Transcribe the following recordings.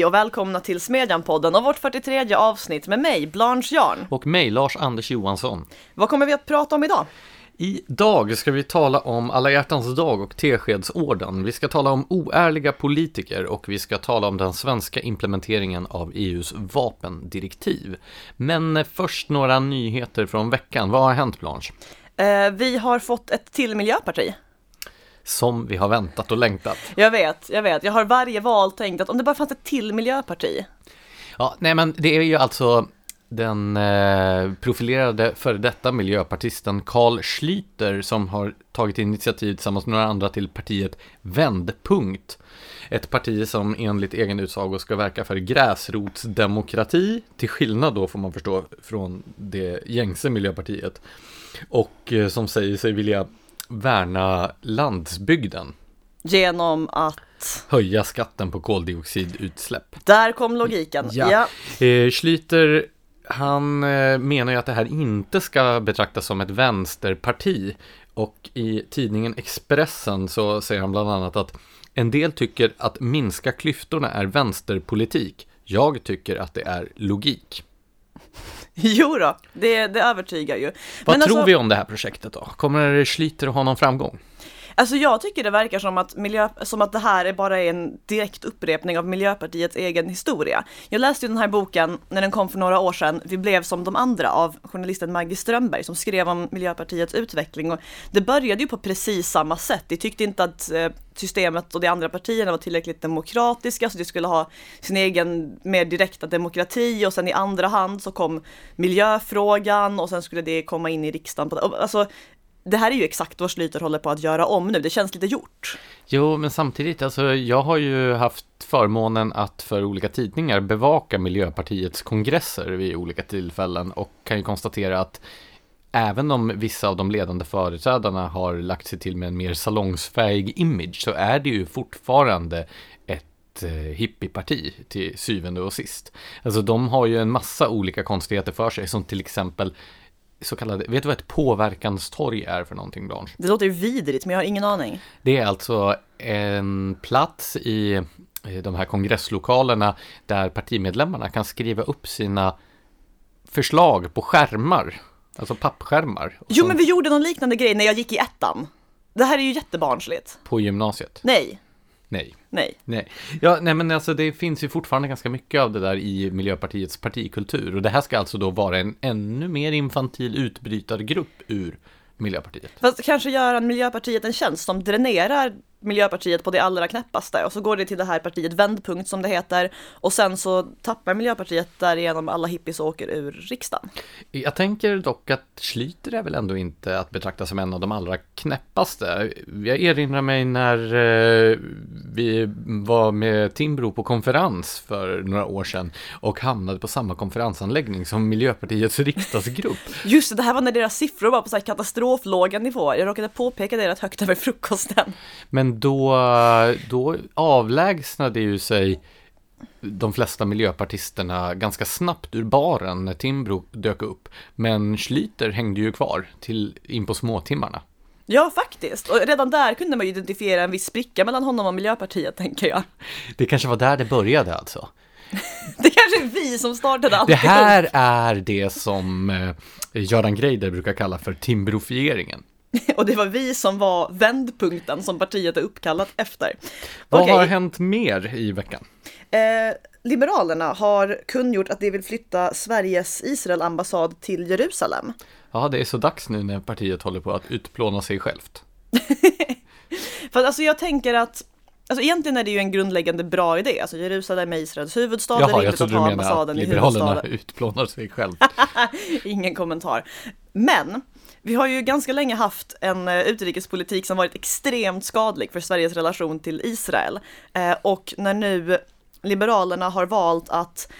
Hej och välkomna till Smedjan-podden och vårt 43 avsnitt med mig, Blanche Jarn. Och mig, Lars-Anders Johansson. Vad kommer vi att prata om idag? Idag ska vi tala om alla hjärtans dag och Teskedsorden. Vi ska tala om oärliga politiker och vi ska tala om den svenska implementeringen av EUs vapendirektiv. Men först några nyheter från veckan. Vad har hänt Blanche? Eh, vi har fått ett till miljöparti. Som vi har väntat och längtat. Jag vet, jag vet. Jag har varje val tänkt att om det bara fanns ett till miljöparti. Ja, nej men det är ju alltså den eh, profilerade före detta miljöpartisten Carl Schlüter som har tagit initiativ tillsammans med några andra till partiet Vändpunkt. Ett parti som enligt egen utsago ska verka för gräsrotsdemokrati, till skillnad då får man förstå från det gängse miljöpartiet. Och eh, som säger sig vilja värna landsbygden. Genom att... Höja skatten på koldioxidutsläpp. Där kom logiken. Ja. ja. Eh, Schlyter han eh, menar ju att det här inte ska betraktas som ett vänsterparti. Och i tidningen Expressen så säger han bland annat att en del tycker att minska klyftorna är vänsterpolitik. Jag tycker att det är logik. Jo då, det, det övertygar ju. Vad Men tror alltså, vi om det här projektet då? Kommer Schlyter att ha någon framgång? Alltså jag tycker det verkar som att, miljö, som att det här är bara en direkt upprepning av Miljöpartiets egen historia. Jag läste ju den här boken när den kom för några år sedan, Vi blev som de andra av journalisten Maggie Strömberg som skrev om Miljöpartiets utveckling och det började ju på precis samma sätt. De tyckte inte att eh, systemet och de andra partierna var tillräckligt demokratiska så de skulle ha sin egen mer direkta demokrati och sen i andra hand så kom miljöfrågan och sen skulle det komma in i riksdagen. Alltså det här är ju exakt vad Schlyter håller på att göra om nu, det känns lite gjort. Jo, men samtidigt, alltså jag har ju haft förmånen att för olika tidningar bevaka Miljöpartiets kongresser vid olika tillfällen och kan ju konstatera att även om vissa av de ledande företrädarna har lagt sig till med en mer salongsfähig image så är det ju fortfarande ett eh, hippieparti till syvende och sist. Alltså de har ju en massa olika konstigheter för sig som till exempel så kallade, vet du vad ett påverkanstorg är för någonting Blanche? Det låter ju vidrigt men jag har ingen aning. Det är alltså en plats i de här kongresslokalerna där partimedlemmarna kan skriva upp sina förslag på skärmar, alltså pappskärmar. Jo men vi gjorde någon liknande grej när jag gick i ettan. Det här är ju jättebarnsligt. På gymnasiet? Nej. Nej. Nej. Nej. Ja, nej men alltså det finns ju fortfarande ganska mycket av det där i Miljöpartiets partikultur. Och det här ska alltså då vara en ännu mer infantil utbrytargrupp ur Miljöpartiet. Fast kanske gör Miljöpartiet en tjänst som dränerar Miljöpartiet på det allra knäppaste och så går det till det här partiet Vändpunkt som det heter och sen så tappar Miljöpartiet därigenom alla hippies och åker ur riksdagen. Jag tänker dock att Schlyter är väl ändå inte att betrakta som en av de allra knäppaste. Jag erinrar mig när eh, vi var med Timbro på konferens för några år sedan och hamnade på samma konferensanläggning som Miljöpartiets riksdagsgrupp. Just det, det här var när deras siffror var på så här katastroflåga nivåer. Jag råkade påpeka det rätt högt över frukosten. Men då, då avlägsnade ju sig de flesta miljöpartisterna ganska snabbt ur baren när Timbro dök upp. Men Schlyter hängde ju kvar till in på småtimmarna. Ja, faktiskt. Och redan där kunde man ju identifiera en viss spricka mellan honom och Miljöpartiet, tänker jag. Det kanske var där det började alltså. det kanske är vi som startade allt. Det här är det som eh, Göran Greider brukar kalla för Timbrofieringen. Och det var vi som var vändpunkten som partiet är uppkallat efter. Vad okay. har hänt mer i veckan? Eh, Liberalerna har kungjort att de vill flytta Sveriges Israel-ambassad till Jerusalem. Ja, det är så dags nu när partiet håller på att utplåna sig självt. För alltså jag tänker att Alltså egentligen är det ju en grundläggande bra idé, alltså Jerusalem är Israels huvudstad, Jaha, det är rimligt att ha ambassaden i huvudstaden. Liberalerna utplånar sig själv. Ingen kommentar. Men vi har ju ganska länge haft en eh, utrikespolitik som varit extremt skadlig för Sveriges relation till Israel. Eh, och när nu Liberalerna har valt att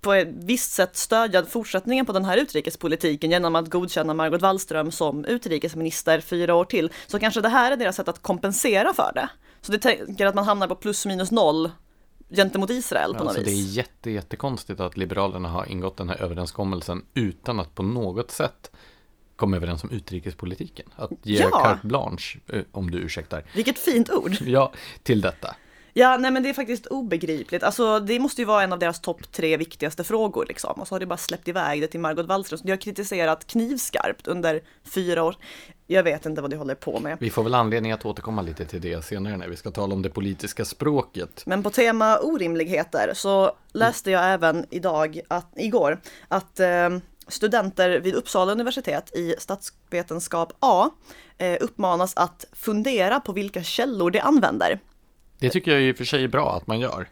på ett visst sätt stödja fortsättningen på den här utrikespolitiken genom att godkänna Margot Wallström som utrikesminister fyra år till, så kanske det här är deras sätt att kompensera för det. Så det tänker att man hamnar på plus minus noll gentemot Israel på något alltså, vis. Det är jätte, jättekonstigt att Liberalerna har ingått den här överenskommelsen utan att på något sätt komma överens om utrikespolitiken. Att ge ja. carte blanche, eh, om du ursäktar. Vilket fint ord. Ja, till detta. Ja, nej men det är faktiskt obegripligt. Alltså det måste ju vara en av deras topp tre viktigaste frågor liksom. Och så har det bara släppt iväg det till Margot Wallström. Så de har kritiserat knivskarpt under fyra år. Jag vet inte vad de håller på med. Vi får väl anledning att återkomma lite till det senare när vi ska tala om det politiska språket. Men på tema orimligheter så läste jag även idag, att, igår, att eh, studenter vid Uppsala universitet i statsvetenskap A eh, uppmanas att fundera på vilka källor de använder. Det tycker jag i och för sig är bra att man gör.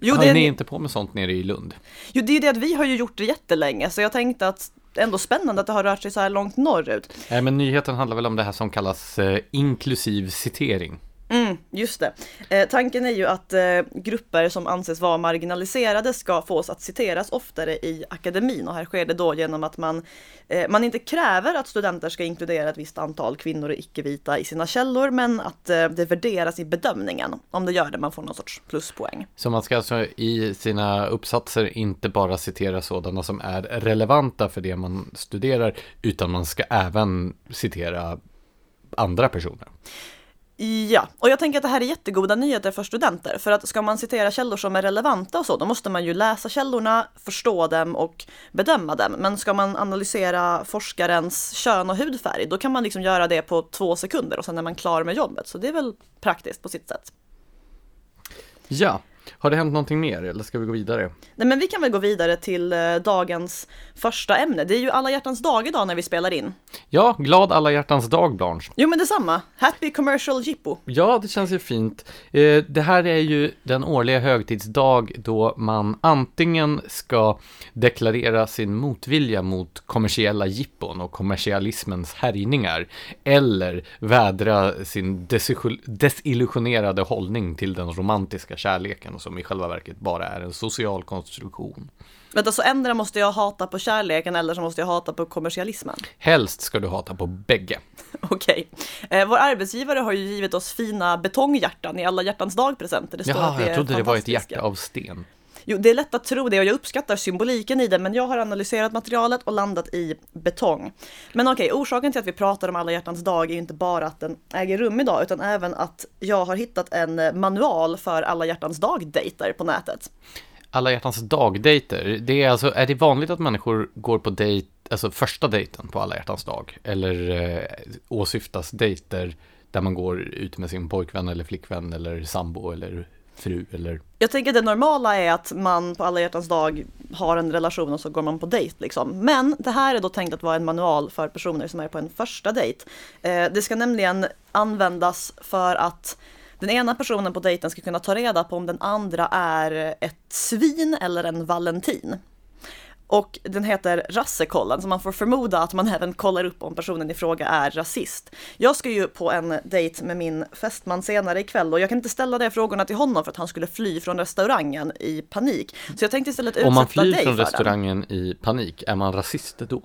Jo, Har det är- ni inte på med sånt nere i Lund? Jo, det är det att vi har ju gjort det jättelänge, så jag tänkte att ändå spännande att det har rört sig så här långt norrut. Nej, men nyheten handlar väl om det här som kallas eh, inklusiv citering. Mm, just det. Eh, tanken är ju att eh, grupper som anses vara marginaliserade ska fås att citeras oftare i akademin och här sker det då genom att man, eh, man inte kräver att studenter ska inkludera ett visst antal kvinnor och icke-vita i sina källor men att eh, det värderas i bedömningen. Om det gör det, man får någon sorts pluspoäng. Så man ska alltså i sina uppsatser inte bara citera sådana som är relevanta för det man studerar, utan man ska även citera andra personer. Ja, och jag tänker att det här är jättegoda nyheter för studenter. För att ska man citera källor som är relevanta och så, då måste man ju läsa källorna, förstå dem och bedöma dem. Men ska man analysera forskarens kön och hudfärg, då kan man liksom göra det på två sekunder och sen är man klar med jobbet. Så det är väl praktiskt på sitt sätt. Ja, har det hänt någonting mer eller ska vi gå vidare? Nej men vi kan väl gå vidare till eh, dagens första ämne. Det är ju alla hjärtans dag idag när vi spelar in. Ja, glad alla hjärtans dag Blanche. Jo men detsamma. Happy commercial jippo. Ja, det känns ju fint. Eh, Det här är ju den årliga högtidsdag då man antingen ska deklarera sin motvilja mot kommersiella jippon och kommersialismens härjningar eller vädra sin desillu- desillusionerade hållning till den romantiska kärleken som i själva verket bara är en social konstruktion. Vänta, så ändra måste jag hata på kärleken eller så måste jag hata på kommersialismen? Helst ska du hata på bägge. Okej. Eh, vår arbetsgivare har ju givit oss fina betonghjärtan i alla hjärtans dag-presenter. Jaha, jag trodde det var ett hjärta av sten. Jo, det är lätt att tro det och jag uppskattar symboliken i det, men jag har analyserat materialet och landat i betong. Men okej, orsaken till att vi pratar om alla hjärtans dag är ju inte bara att den äger rum idag, utan även att jag har hittat en manual för alla hjärtans dag-dejter på nätet. Alla hjärtans dag-dejter, det är alltså, är det vanligt att människor går på dejt, alltså första dejten på alla hjärtans dag? Eller eh, åsyftas dejter där man går ut med sin pojkvän eller flickvän eller sambo eller fru eller? Jag tänker det normala är att man på alla hjärtans dag har en relation och så går man på dejt liksom. Men det här är då tänkt att vara en manual för personer som är på en första dejt. Eh, det ska nämligen användas för att den ena personen på dejten ska kunna ta reda på om den andra är ett svin eller en valentin. Och den heter rassekollen, så man får förmoda att man även kollar upp om personen i fråga är rasist. Jag ska ju på en dejt med min fästman senare ikväll och jag kan inte ställa de frågorna till honom för att han skulle fly från restaurangen i panik. Så jag tänkte istället utsätta Om man flyr dig från för restaurangen i panik, är man rasist då?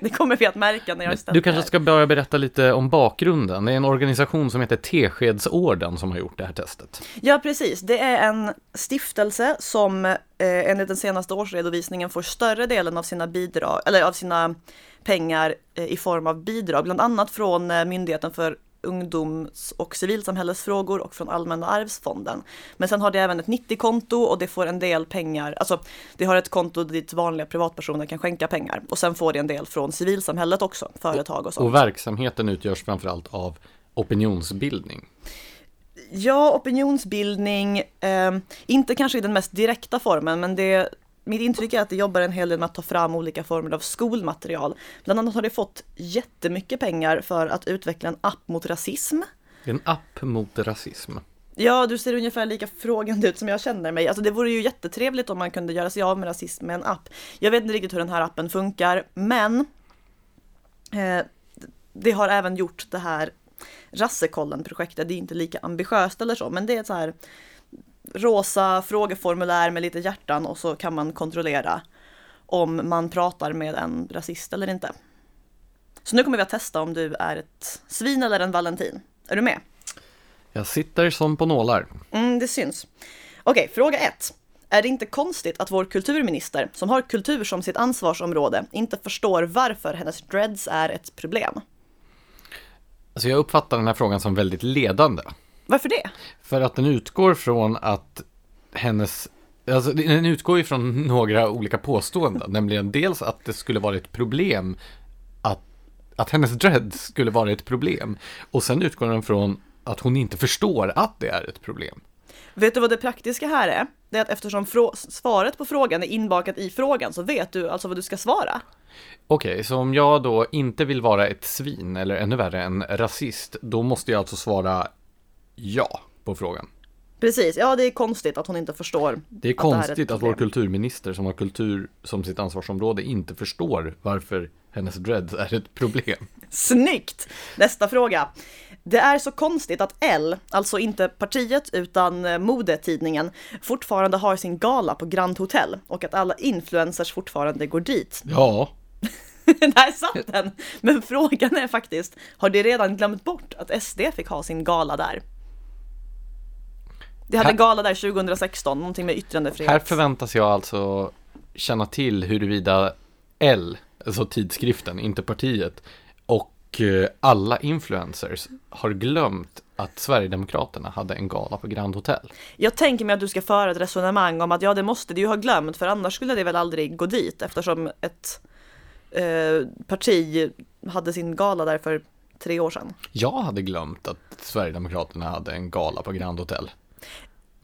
Det kommer vi att märka när jag ställt Du kanske ska börja berätta lite om bakgrunden. Det är en organisation som heter Teskedsorden som har gjort det här testet. Ja, precis. Det är en stiftelse som eh, enligt den senaste årsredovisningen får större delen av sina bidrag, eller av sina pengar eh, i form av bidrag, bland annat från eh, Myndigheten för ungdoms och civilsamhällesfrågor och från Allmänna arvsfonden. Men sen har det även ett 90-konto och det får en del pengar, alltså det har ett konto dit vanliga privatpersoner kan skänka pengar och sen får det en del från civilsamhället också, företag och sånt. Och verksamheten utgörs framförallt av opinionsbildning. Ja, opinionsbildning, eh, inte kanske i den mest direkta formen, men det, mitt intryck är att det jobbar en hel del med att ta fram olika former av skolmaterial. Bland annat har det fått jättemycket pengar för att utveckla en app mot rasism. En app mot rasism. Ja, du ser ungefär lika frågande ut som jag känner mig. Alltså det vore ju jättetrevligt om man kunde göra sig av med rasism med en app. Jag vet inte riktigt hur den här appen funkar, men eh, det har även gjort det här Rassekollen-projektet. Det är inte lika ambitiöst eller så, men det är så här rosa frågeformulär med lite hjärtan och så kan man kontrollera om man pratar med en rasist eller inte. Så nu kommer vi att testa om du är ett svin eller en valentin. Är du med? Jag sitter som på nålar. Mm, det syns. Okej, fråga ett. Är det inte konstigt att vår kulturminister, som har kultur som sitt ansvarsområde, inte förstår varför hennes dreads är ett problem? Alltså jag uppfattar den här frågan som väldigt ledande. Varför det? För att den utgår från att hennes Alltså, den utgår ju från några olika påståenden, nämligen dels att det skulle vara ett problem att, att hennes dread skulle vara ett problem. Och sen utgår den från att hon inte förstår att det är ett problem. Vet du vad det praktiska här är? Det är att eftersom svaret på frågan är inbakat i frågan så vet du alltså vad du ska svara. Okej, okay, så om jag då inte vill vara ett svin eller ännu värre en rasist, då måste jag alltså svara ja på frågan. Precis, ja det är konstigt att hon inte förstår. Det är konstigt det är att vår kulturminister som har kultur som sitt ansvarsområde inte förstår varför hennes dreads är ett problem. Snyggt! Nästa fråga. Det är så konstigt att L, alltså inte partiet utan eh, modetidningen, fortfarande har sin gala på Grand Hotel och att alla influencers fortfarande går dit. Ja. Där satt den! Men frågan är faktiskt, har de redan glömt bort att SD fick ha sin gala där? De hade här, gala där 2016, någonting med yttrandefrihet. Här förväntas jag alltså känna till huruvida L, alltså tidskriften, inte partiet, och eh, alla influencers har glömt att Sverigedemokraterna hade en gala på Grand Hotel. Jag tänker mig att du ska föra ett resonemang om att ja, det måste du ju ha glömt, för annars skulle det väl aldrig gå dit eftersom ett eh, parti hade sin gala där för tre år sedan. Jag hade glömt att Sverigedemokraterna hade en gala på Grand Hotel.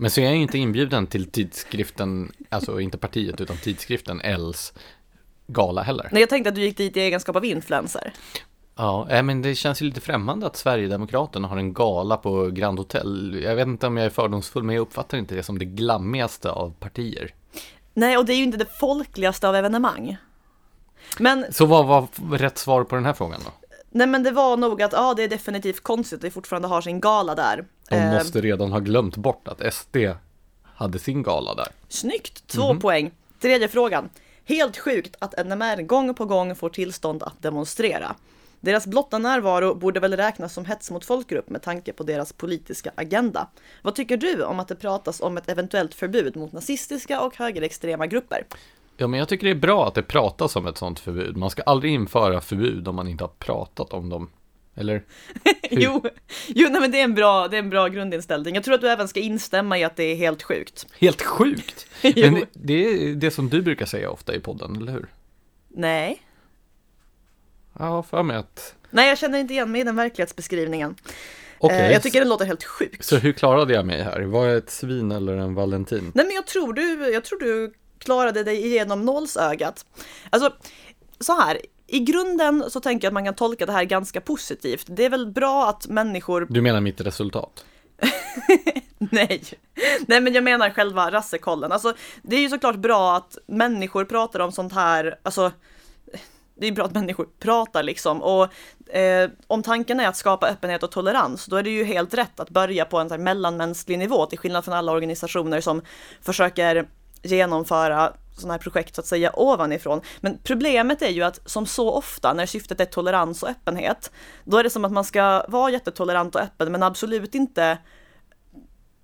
Men så är jag inte inbjuden till tidskriften, alltså inte partiet utan tidskriften Els gala heller. Nej, jag tänkte att du gick dit i egenskap av influencer. Ja, men det känns ju lite främmande att Sverigedemokraterna har en gala på Grand Hotel. Jag vet inte om jag är fördomsfull, men jag uppfattar inte det som det glammigaste av partier. Nej, och det är ju inte det folkligaste av evenemang. Men... Så vad var rätt svar på den här frågan då? Nej men det var nog att ja, det är definitivt konstigt att de fortfarande har sin gala där. De eh, måste redan ha glömt bort att SD hade sin gala där. Snyggt, två mm -hmm. poäng. Tredje frågan. Helt sjukt att NMR gång på gång får tillstånd att demonstrera. Deras blotta närvaro borde väl räknas som hets mot folkgrupp med tanke på deras politiska agenda. Vad tycker du om att det pratas om ett eventuellt förbud mot nazistiska och högerextrema grupper? Ja, men jag tycker det är bra att det pratas om ett sådant förbud. Man ska aldrig införa förbud om man inte har pratat om dem. Eller? jo, jo nej, men det är, en bra, det är en bra grundinställning. Jag tror att du även ska instämma i att det är helt sjukt. Helt sjukt? men det, är det som du brukar säga ofta i podden, eller hur? Nej. Ja, för mig att... Nej, jag känner inte igen mig i den verklighetsbeskrivningen. Okay. Eh, jag tycker den låter helt sjukt. Så hur klarade jag mig här? Var jag ett svin eller en valentin? Nej, men jag tror du, jag tror du klarade dig igenom nålsögat. Alltså, så här, i grunden så tänker jag att man kan tolka det här ganska positivt. Det är väl bra att människor... Du menar mitt resultat? Nej. Nej, men jag menar själva rassekollen. Alltså, det är ju såklart bra att människor pratar om sånt här, alltså det är bra att människor pratar liksom och eh, om tanken är att skapa öppenhet och tolerans, då är det ju helt rätt att börja på en så mellanmänsklig nivå till skillnad från alla organisationer som försöker genomföra sådana här projekt så att säga ovanifrån. Men problemet är ju att som så ofta när syftet är tolerans och öppenhet, då är det som att man ska vara jättetolerant och öppen men absolut inte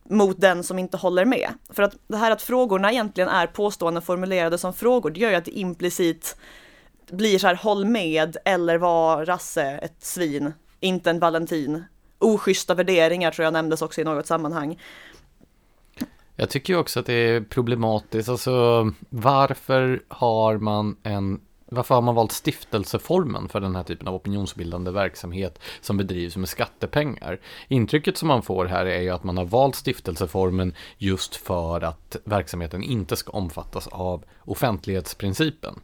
mot den som inte håller med. För att det här att frågorna egentligen är påståenden formulerade som frågor, det gör ju att det implicit blir så här håll med eller var rasse ett svin, inte en valentin. Oschyssta värderingar tror jag nämndes också i något sammanhang. Jag tycker ju också att det är problematiskt, alltså varför har man en varför har man valt stiftelseformen för den här typen av opinionsbildande verksamhet som bedrivs med skattepengar? Intrycket som man får här är ju att man har valt stiftelseformen just för att verksamheten inte ska omfattas av offentlighetsprincipen.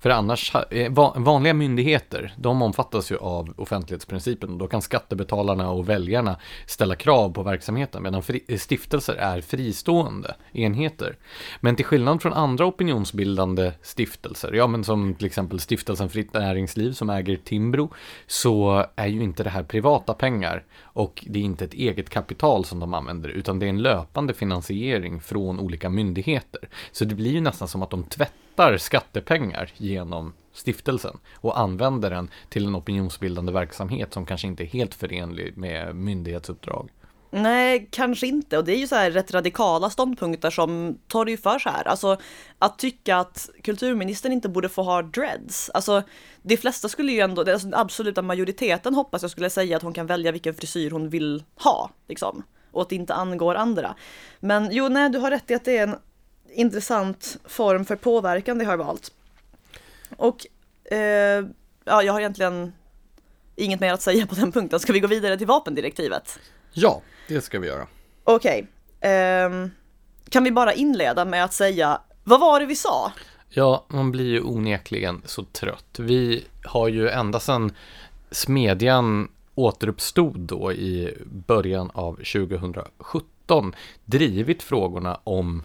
För annars, eh, vanliga myndigheter, de omfattas ju av offentlighetsprincipen. Då kan skattebetalarna och väljarna ställa krav på verksamheten, medan eh, stiftelser är fristående enheter. Men till skillnad från andra opinionsbildande stiftelser, ja men som till exempel Stiftelsen Fritt Näringsliv som äger Timbro, så är ju inte det här privata pengar och det är inte ett eget kapital som de använder, utan det är en löpande finansiering från olika myndigheter. Så det blir ju nästan som att de tvättar hämtar skattepengar genom stiftelsen och använder den till en opinionsbildande verksamhet som kanske inte är helt förenlig med myndighetsuppdrag. Nej, kanske inte. Och det är ju så här rätt radikala ståndpunkter som torgförs här. Alltså att tycka att kulturministern inte borde få ha dreads. Alltså de flesta skulle ju ändå, alltså, den absoluta majoriteten hoppas jag skulle säga att hon kan välja vilken frisyr hon vill ha. Liksom. Och att det inte angår andra. Men jo, nej, du har rätt i att det är en intressant form för påverkan det har valt. Och eh, ja, jag har egentligen inget mer att säga på den punkten. Ska vi gå vidare till vapendirektivet? Ja, det ska vi göra. Okej. ehm, kan vi bara inleda med att säga, vad var det vi sa? Ja, man blir ju onekligen så trött. Vi har ju ända sedan Smedjan återuppstod då i början av 2017 drivit frågorna om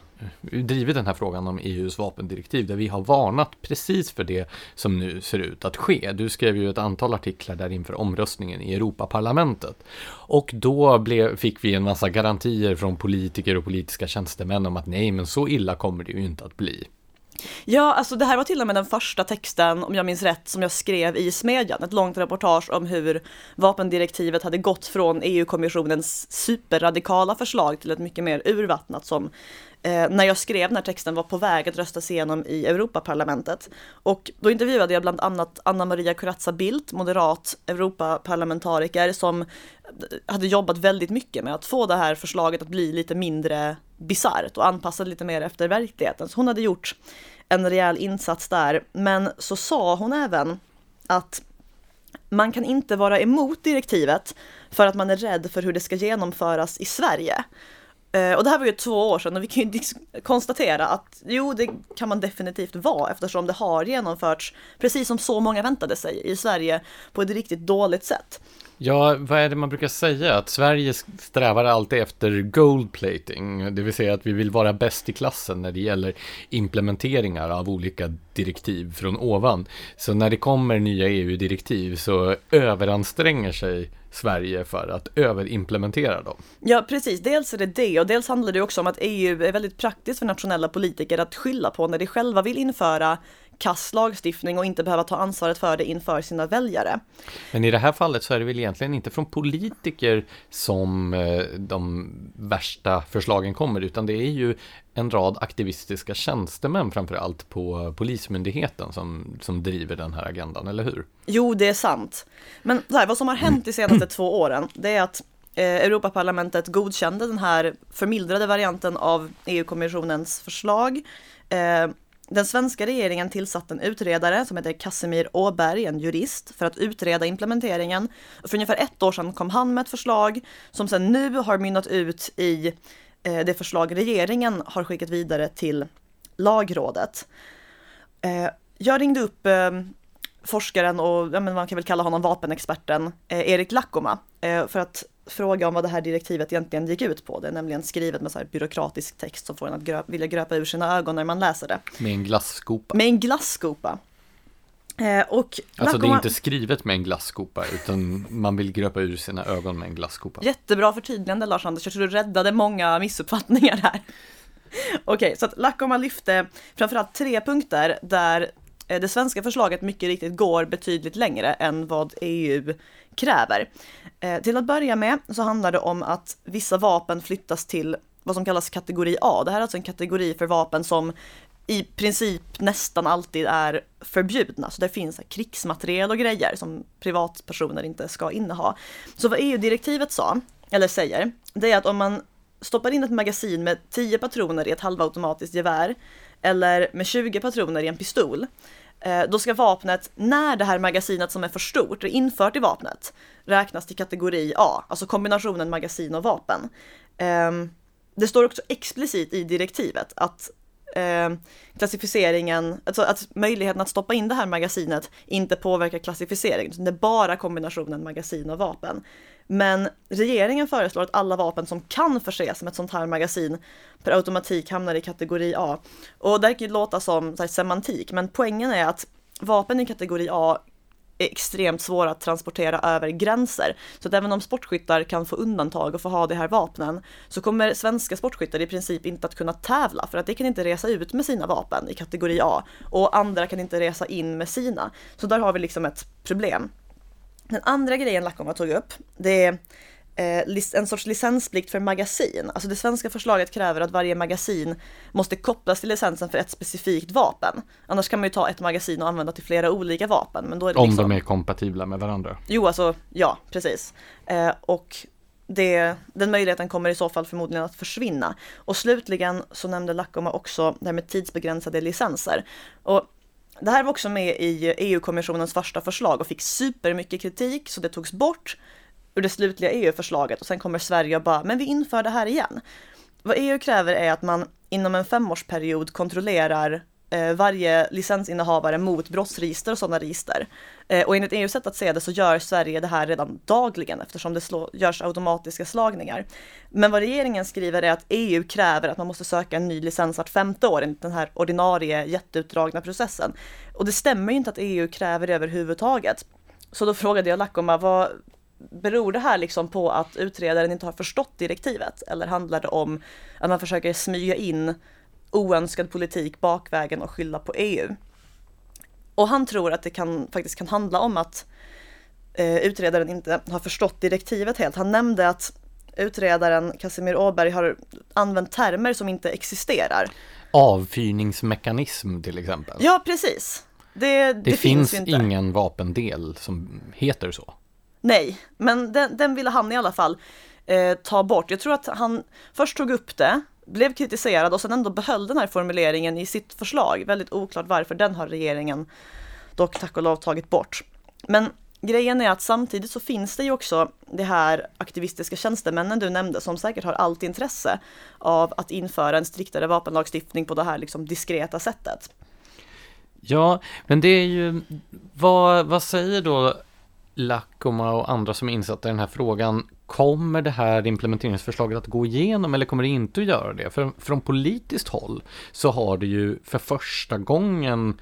Eh, drivit den här frågan om EUs vapendirektiv där vi har varnat precis för det som nu ser ut att ske. Du skrev ju ett antal artiklar där inför omröstningen i Europaparlamentet. Och då blev, fick vi en massa garantier från politiker och politiska tjänstemän om att nej, men så illa kommer det ju inte att bli. Ja, alltså det här var till och med den första texten, om jag minns rätt, som jag skrev i Smedjan. Ett långt reportage om hur vapendirektivet hade gått från EU-kommissionens superradikala förslag till ett mycket mer urvattnat som eh, när jag skrev den här texten var på väg att röstas igenom i Europaparlamentet. Och då intervjuade jag bland annat Anna Maria Corazza Bildt, moderat Europaparlamentariker, som eh, hade jobbat väldigt mycket med att få det här förslaget att bli lite mindre bisarrt och anpassat lite mer efter verkligheten. Så hon hade gjort en rejäl insats där. Men så sa hon även att man kan inte vara emot direktivet för att man är rädd för hur det ska genomföras i Sverige. Eh, och det här var ju två år sedan och vi kan ju konstatera att jo, det kan man definitivt vara eftersom det har genomförts, precis som så många väntade sig, i Sverige på ett riktigt dåligt sätt. Ja, vad är det man brukar säga? Att Sverige strävar alltid efter goldplating, det vill säga att vi vill vara bäst i klassen när det gäller implementeringar av olika direktiv från ovan. Så när det kommer nya EU-direktiv så överanstränger sig Sverige för att överimplementera dem. Ja, precis. Dels är det det och dels handlar det också om att EU är väldigt praktiskt för nationella politiker att skylla på när de själva vill införa kass lagstiftning och inte behöva ta ansvaret för det inför sina väljare. Men i det här fallet så är det väl egentligen inte från politiker som eh, de värsta förslagen kommer utan det är ju en rad aktivistiska tjänstemän framför allt på Polismyndigheten som, som driver den här agendan, eller hur? Jo, det är sant. Men här, vad som har hänt de senaste två åren, det är att eh, Europaparlamentet godkände den här förmildrade varianten av EU-kommissionens förslag. Eh, den svenska regeringen tillsatte en utredare som heter Casimir Åberg, en jurist, för att utreda implementeringen. För ungefär ett år sedan kom han med ett förslag som sedan nu har mynnat ut i eh, det förslag regeringen har skickat vidare till lagrådet. Eh, jag ringde upp eh, forskaren och ja, man kan väl kalla honom vapenexperten Erik Lackoma för att fråga om vad det här direktivet egentligen gick ut på. Det är nämligen skrivet med så här byråkratisk text som får en att gröp, vilja gröpa ur sina ögon när man läser det. Med en glasskopa. Med en glasskopa. Eh, och alltså det är inte skrivet med en glasskopa utan man vill gröpa ur sina ögon med en glasskopa. Jättebra förtydligande Lars-Anders, jag tror du räddade många missuppfattningar här. Okej, okay, så att Lacoma lyfte framförallt tre punkter där eh, det svenska förslaget mycket riktigt går betydligt längre än vad EU kräver. Eh, till att börja med så handlar det om att vissa vapen flyttas till vad som kallas kategori A. Det här är alltså en kategori för vapen som i princip nästan alltid är förbjudna. Så det finns krigsmateriel och grejer som privatpersoner inte ska inneha. Så vad EU-direktivet sa, eller säger, det är att om man stoppar in ett magasin med 10 patroner i ett halvautomatiskt gevär eller med 20 patroner i en pistol Eh, då ska vapnet, när det här magasinet som är för stort är infört i vapnet, räknas till kategori A, alltså kombinationen magasin och vapen. Ehm, det står också explicit i direktivet att ehm, klassificeringen, alltså att möjligheten att stoppa in det här magasinet inte påverkar klassificeringen, det är bara kombinationen magasin och vapen. Men regeringen föreslår att alla vapen som kan förses med ett sånt här magasin per automatik hamnar i kategori A. Och det kan ju låta som här, semantik, men poängen är att vapen i kategori A är extremt svåra att transportera över gränser. Så att även om sportskyttar kan få undantag och få ha de här vapnen så kommer svenska sportskyttar i princip inte att kunna tävla för att de kan inte resa ut med sina vapen i kategori A och andra kan inte resa in med sina. Så där har vi liksom ett problem. Den andra grejen Lackomma tog upp, det är eh, en sorts licensplikt för magasin. Alltså det svenska förslaget kräver att varje magasin måste kopplas till licensen för ett specifikt vapen. Annars kan man ju ta ett magasin och använda till flera olika vapen. Men då är det Om liksom... de är kompatibla med varandra. Jo, alltså ja, precis. Eh, och det, den möjligheten kommer i så fall förmodligen att försvinna. Och slutligen så nämnde Lackoma också det här med tidsbegränsade licenser. Och det här var också med i EU-kommissionens första förslag och fick supermycket kritik så det togs bort ur det slutliga EU-förslaget och sen kommer Sverige och bara, men vi inför det här igen. Vad EU kräver är att man inom en femårsperiod kontrollerar Eh, varje licensinnehavare mot brottsregister och sådana register. Eh, och enligt EUs sätt att se det så gör Sverige det här redan dagligen eftersom det slå, görs automatiska slagningar. Men vad regeringen skriver är att EU kräver att man måste söka en ny licens vart femte år enligt den här ordinarie jätteutdragna processen. Och det stämmer ju inte att EU kräver det överhuvudtaget. Så då frågade jag Lackoma, vad, beror det här liksom på att utredaren inte har förstått direktivet? Eller handlar det om att man försöker smyga in oönskad politik bakvägen och skylla på EU? Och han tror att det kan, faktiskt kan handla om att eh, utredaren inte har förstått direktivet helt. Han nämnde att utredaren Casimir Åberg har använt termer som inte existerar. Avfyrningsmekanism till exempel. Ja, precis. Det, det, det finns, finns ingen vapendel som heter så. Nej, men den, den ville han i alla fall eh, ta bort. Jag tror att han först tog upp det, blev kritiserad och sen ändå behöll den här formuleringen i sitt förslag. Väldigt oklart varför den har regeringen dock tack och lov tagit bort. Men grejen är att samtidigt så finns det ju också det här aktivistiska tjänstemännen du nämnde som säkert har allt intresse av att införa en striktare vapenlagstiftning på det här liksom diskreta sättet. Ja, men det är ju, vad, vad säger då Lacoma och andra som är insatta i den här frågan, kommer det här implementeringsförslaget att gå igenom eller kommer det inte att göra det? För från politiskt håll så har det ju för första gången,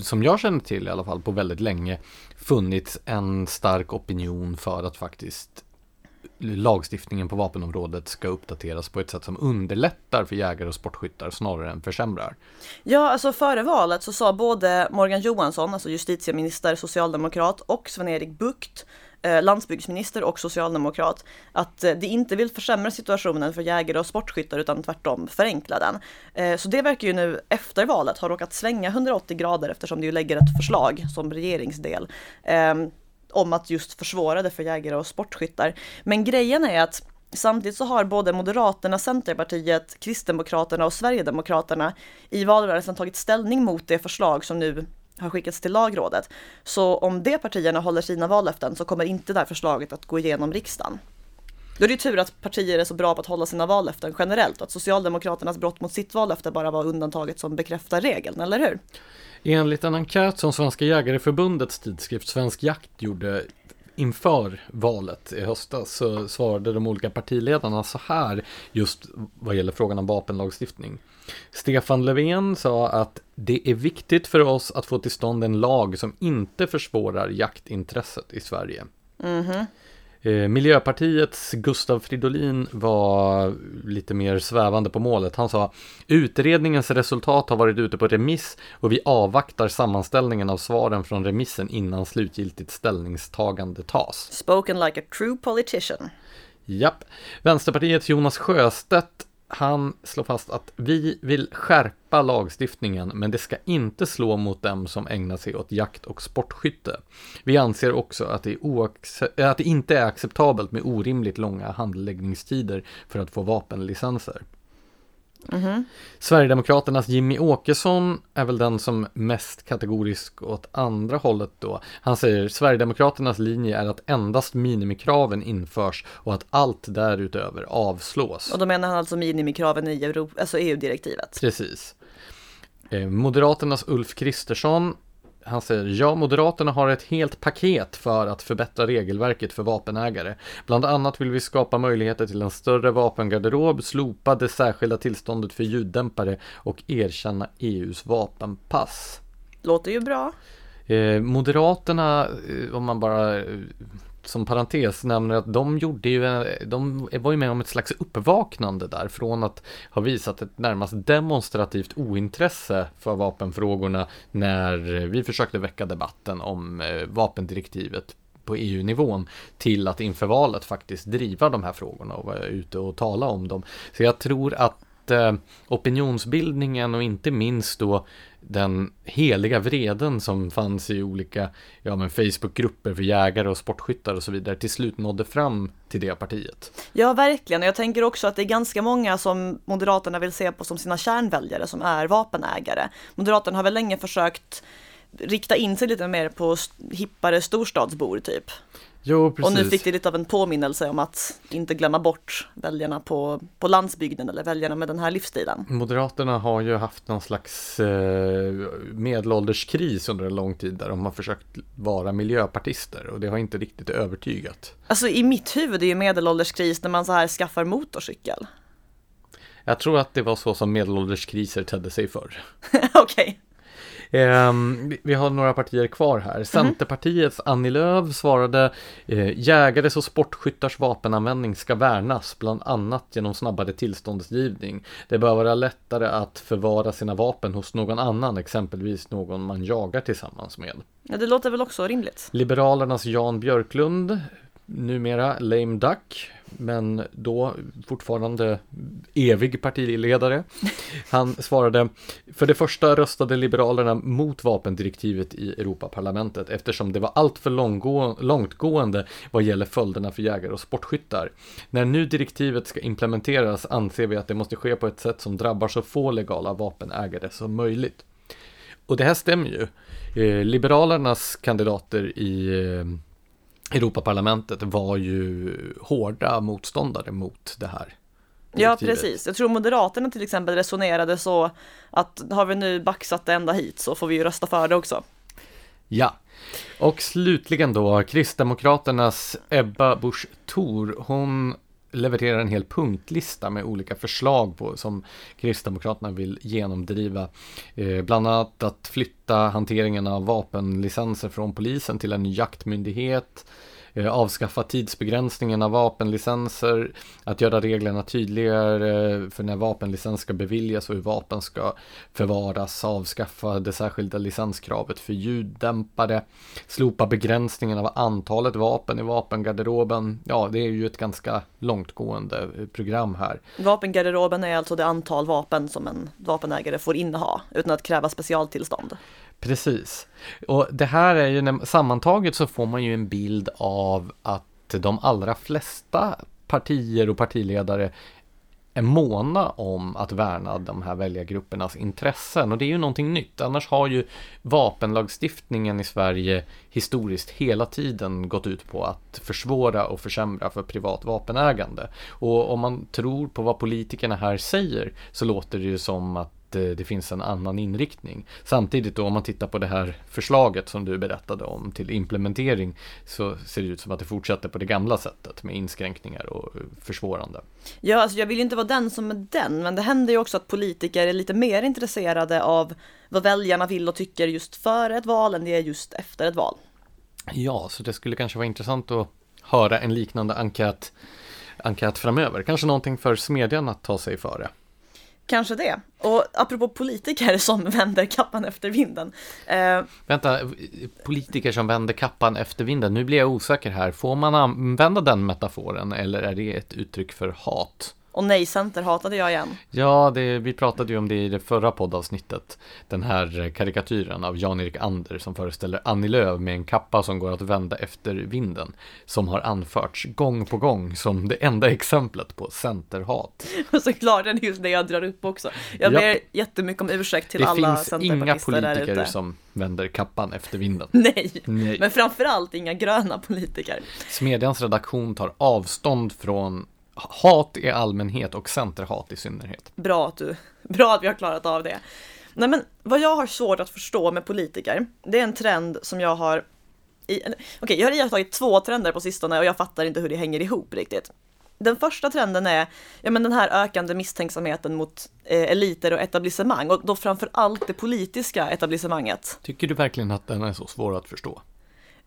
som jag känner till i alla fall på väldigt länge, funnits en stark opinion för att faktiskt lagstiftningen på vapenområdet ska uppdateras på ett sätt som underlättar för jägare och sportskyttar snarare än försämrar. Ja, alltså före valet så sa både Morgan Johansson, alltså justitieminister, socialdemokrat, och Sven-Erik Bucht, eh, landsbygdsminister och socialdemokrat, att eh, de inte vill försämra situationen för jägare och sportskyttar utan tvärtom förenkla den. Eh, så det verkar ju nu efter valet ha råkat svänga 180 grader eftersom det ju lägger ett förslag som regeringsdel ehm, om att just försvåra det för jägare och sportskyttar. Men grejen är att Samtidigt så har både Moderaterna, Centerpartiet, Kristdemokraterna och Sverigedemokraterna i valrörelsen tagit ställning mot det förslag som nu har skickats till lagrådet. Så om de partierna håller sina vallöften så kommer inte det här förslaget att gå igenom riksdagen. Då är det ju tur att partier är så bra på att hålla sina vallöften generellt och att Socialdemokraternas brott mot sitt vallöfte bara var undantaget som bekräftar regeln, eller hur? Enligt en enkät som Svenska Jägareförbundets tidskrift Svensk Jakt gjorde inför valet i höstas så svarade de olika partiledarna så här just vad gäller frågan om vapenlagstiftning. Stefan Löfven sa att det är viktigt för oss att få till stånd en lag som inte försvårar jaktintresset i Sverige. Mm -hmm. Eh, Miljöpartiets Gustav Fridolin var lite mer svävande på målet. Han sa utredningens resultat har varit ute på remiss och vi avvaktar sammanställningen av svaren från remissen innan slutgiltigt ställningstagande tas. Spoken like a true politician. Japp. Vänsterpartiets Jonas Sjöstedt han slår fast att vi vill skärpa lagstiftningen, men det ska inte slå mot dem som ägnar sig åt jakt och sportskytte. Vi anser också att det, eh, att det inte är acceptabelt med orimligt långa handläggningstider för att få vapenlicenser. Mm-hmm. Sverigedemokraternas Jimmy Åkesson är väl den som mest kategorisk åt andra hållet då. Han säger Sverigedemokraternas linje är att endast minimikraven införs och att allt därutöver avslås. Och då menar han alltså minimikraven i Euro- alltså EU-direktivet? Precis. Eh, Moderaternas Ulf Kristersson han säger ja, Moderaterna har ett helt paket för att förbättra regelverket för vapenägare. Bland annat vill vi skapa möjligheter till en större vapengarderob, slopa det särskilda tillståndet för ljuddämpare och erkänna EUs vapenpass. Låter ju bra. Eh, Moderaterna, eh, om man bara eh, som parentes nämner att de gjorde ju, eh, de var ju med om ett slags uppvaknande där från att ha visat ett närmast demonstrativt ointresse för vapenfrågorna när vi försökte väcka debatten om eh, vapendirektivet på EU-nivån till att inför valet faktiskt driva de här frågorna och vara ute och tala om dem. Så jag tror att eh, opinionsbildningen och inte minst då den heliga vreden som fanns i olika ja, men Facebookgrupper för jägare och sportskyttar och så vidare till slut nådde fram till det partiet. Ja, verkligen. Och jag tänker också att det är ganska många som Moderaterna vill se på som sina kärnväljare som är vapenägare. Moderaterna har väl länge försökt rikta in sig lite mer på hippare storstadsbor typ. Jo, precis. Och nu fick det lite av en påminnelse om att inte glömma bort väljarna på, på landsbygden eller väljarna med den här livsstilen. Moderaterna har ju haft någon slags eh, medelålderskris under en lång tid där de har försökt vara miljöpartister och det har inte riktigt övertygat. Alltså i mitt huvud är ju medelålderskris när man så här skaffar motorcykel. Jag tror att det var så som medelålderskriser tedde sig förr. Okej. Okay. Eh, vi har några partier kvar här. Mm. Centerpartiets Annie Lööf svarade eh, jägares och sportskyttars vapenanvändning ska värnas, bland annat genom snabbare tillståndsgivning. Det bör vara lättare att förvara sina vapen hos någon annan, exempelvis någon man jagar tillsammans med. Ja, det låter väl också rimligt. Liberalernas Jan Björklund numera lame duck, men då fortfarande evig partiledare. Han svarade, för det första röstade Liberalerna mot vapendirektivet i Europaparlamentet eftersom det var alltför långtgående vad gäller följderna för jägare och sportskyttar. När nu direktivet ska implementeras anser vi att det måste ske på ett sätt som drabbar så få legala vapenägare som möjligt. Och det här stämmer ju. Eh, Liberalernas kandidater i eh, Europaparlamentet var ju hårda motståndare mot det här. Ja, precis. Jag tror Moderaterna till exempel resonerade så att har vi nu baxat det ända hit så får vi ju rösta för det också. Ja, och slutligen då Kristdemokraternas Ebba Busch Thor, hon levererar en hel punktlista med olika förslag på som Kristdemokraterna vill genomdriva. Eh, bland annat att flytta hanteringen av vapenlicenser från polisen till en ny jaktmyndighet Eh, Eh, avskaffa tidsbegränsningen av vapenlicenser, att göra reglerna tydligare för när vapenlicens ska beviljas och hur vapen ska förvaras, avskaffa det särskilda licenskravet för ljuddämpare, slopa begränsningen av antalet vapen i vapengarderoben. Ja, det är ju ett ganska långtgående program här. Vapengarderoben är alltså det antal vapen som en vapenägare får inneha utan att kräva specialtillstånd. Precis. Och det här är ju, sammantaget så får man ju en bild av att de allra flesta partier och partiledare är måna om att värna de här väljargruppernas intressen och det är ju någonting nytt. Annars har ju vapenlagstiftningen i Sverige historiskt hela tiden gått ut på att försvåra och försämra för privat vapenägande. Och om man tror på vad politikerna här säger så låter det ju som att Eh, det finns en annan inriktning. Samtidigt då om man tittar på det här förslaget som du berättade om till implementering så ser det ut som att det fortsätter på det gamla sättet med inskränkningar och försvårande. Ja, alltså jag vill inte vara den som är den, men det händer ju också att politiker är lite mer intresserade av vad väljarna vill och tycker just före ett val än det är just efter ett val. Ja, så det skulle kanske vara intressant att höra en liknande enkät, enkät framöver. Kanske någonting för smedjan att ta sig före. Kanske det. Och apropå politiker som vänder kappan efter vinden. Eh, Vänta, politiker som vänder kappan efter vinden. Nu blir jag osäker här. Får man använda den metaforen eller är det ett uttryck för hat? Och nej, center hatade jag igen. Ja, det, vi pratade ju om det i det förra poddavsnittet. Den här karikatyren av Jan-Erik Ander som föreställer Annie Lööf med en kappa som går att vända efter vinden. Som har anförts gång på gång som det enda exemplet på centerhat. Och såklart, det är just det jag drar upp också. Jag ber Japp. jättemycket om ursäkt till det alla centerpartister där ute. Det finns inga politiker som vänder kappan efter vinden. Nej, Nej. men framförallt inga gröna politiker. Smedjans redaktion tar avstånd från hat i allmänhet och centerhat i synnerhet. Bra att du, bra att vi har klarat av det. Nej men vad jag har svårt att förstå med politiker, det är en trend som jag har Okej, okay, jag har iakttagit två trender på sistone och jag fattar inte hur det hänger ihop riktigt. Den första trenden är ja, men den här ökande misstänksamheten mot eh, eliter och etablissemang och då framför allt det politiska etablissemanget. Tycker du verkligen att den är så svår att förstå?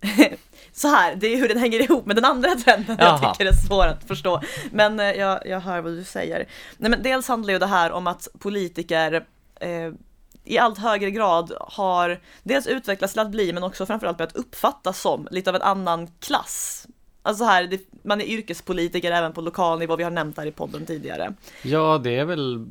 så här, det är hur den hänger ihop med den andra trenden Jaha. jag tycker är svår att förstå. Men eh, jag, jag hör vad du säger. Nej, men dels handlar ju det här om att politiker eh, i allt högre grad har dels utvecklats till att bli, men också framförallt börjat uppfattas som lite av en annan klass. Alltså här, det, man är yrkespolitiker även på lokal nivå, vi har nämnt det här i podden tidigare. Ja, det är väl,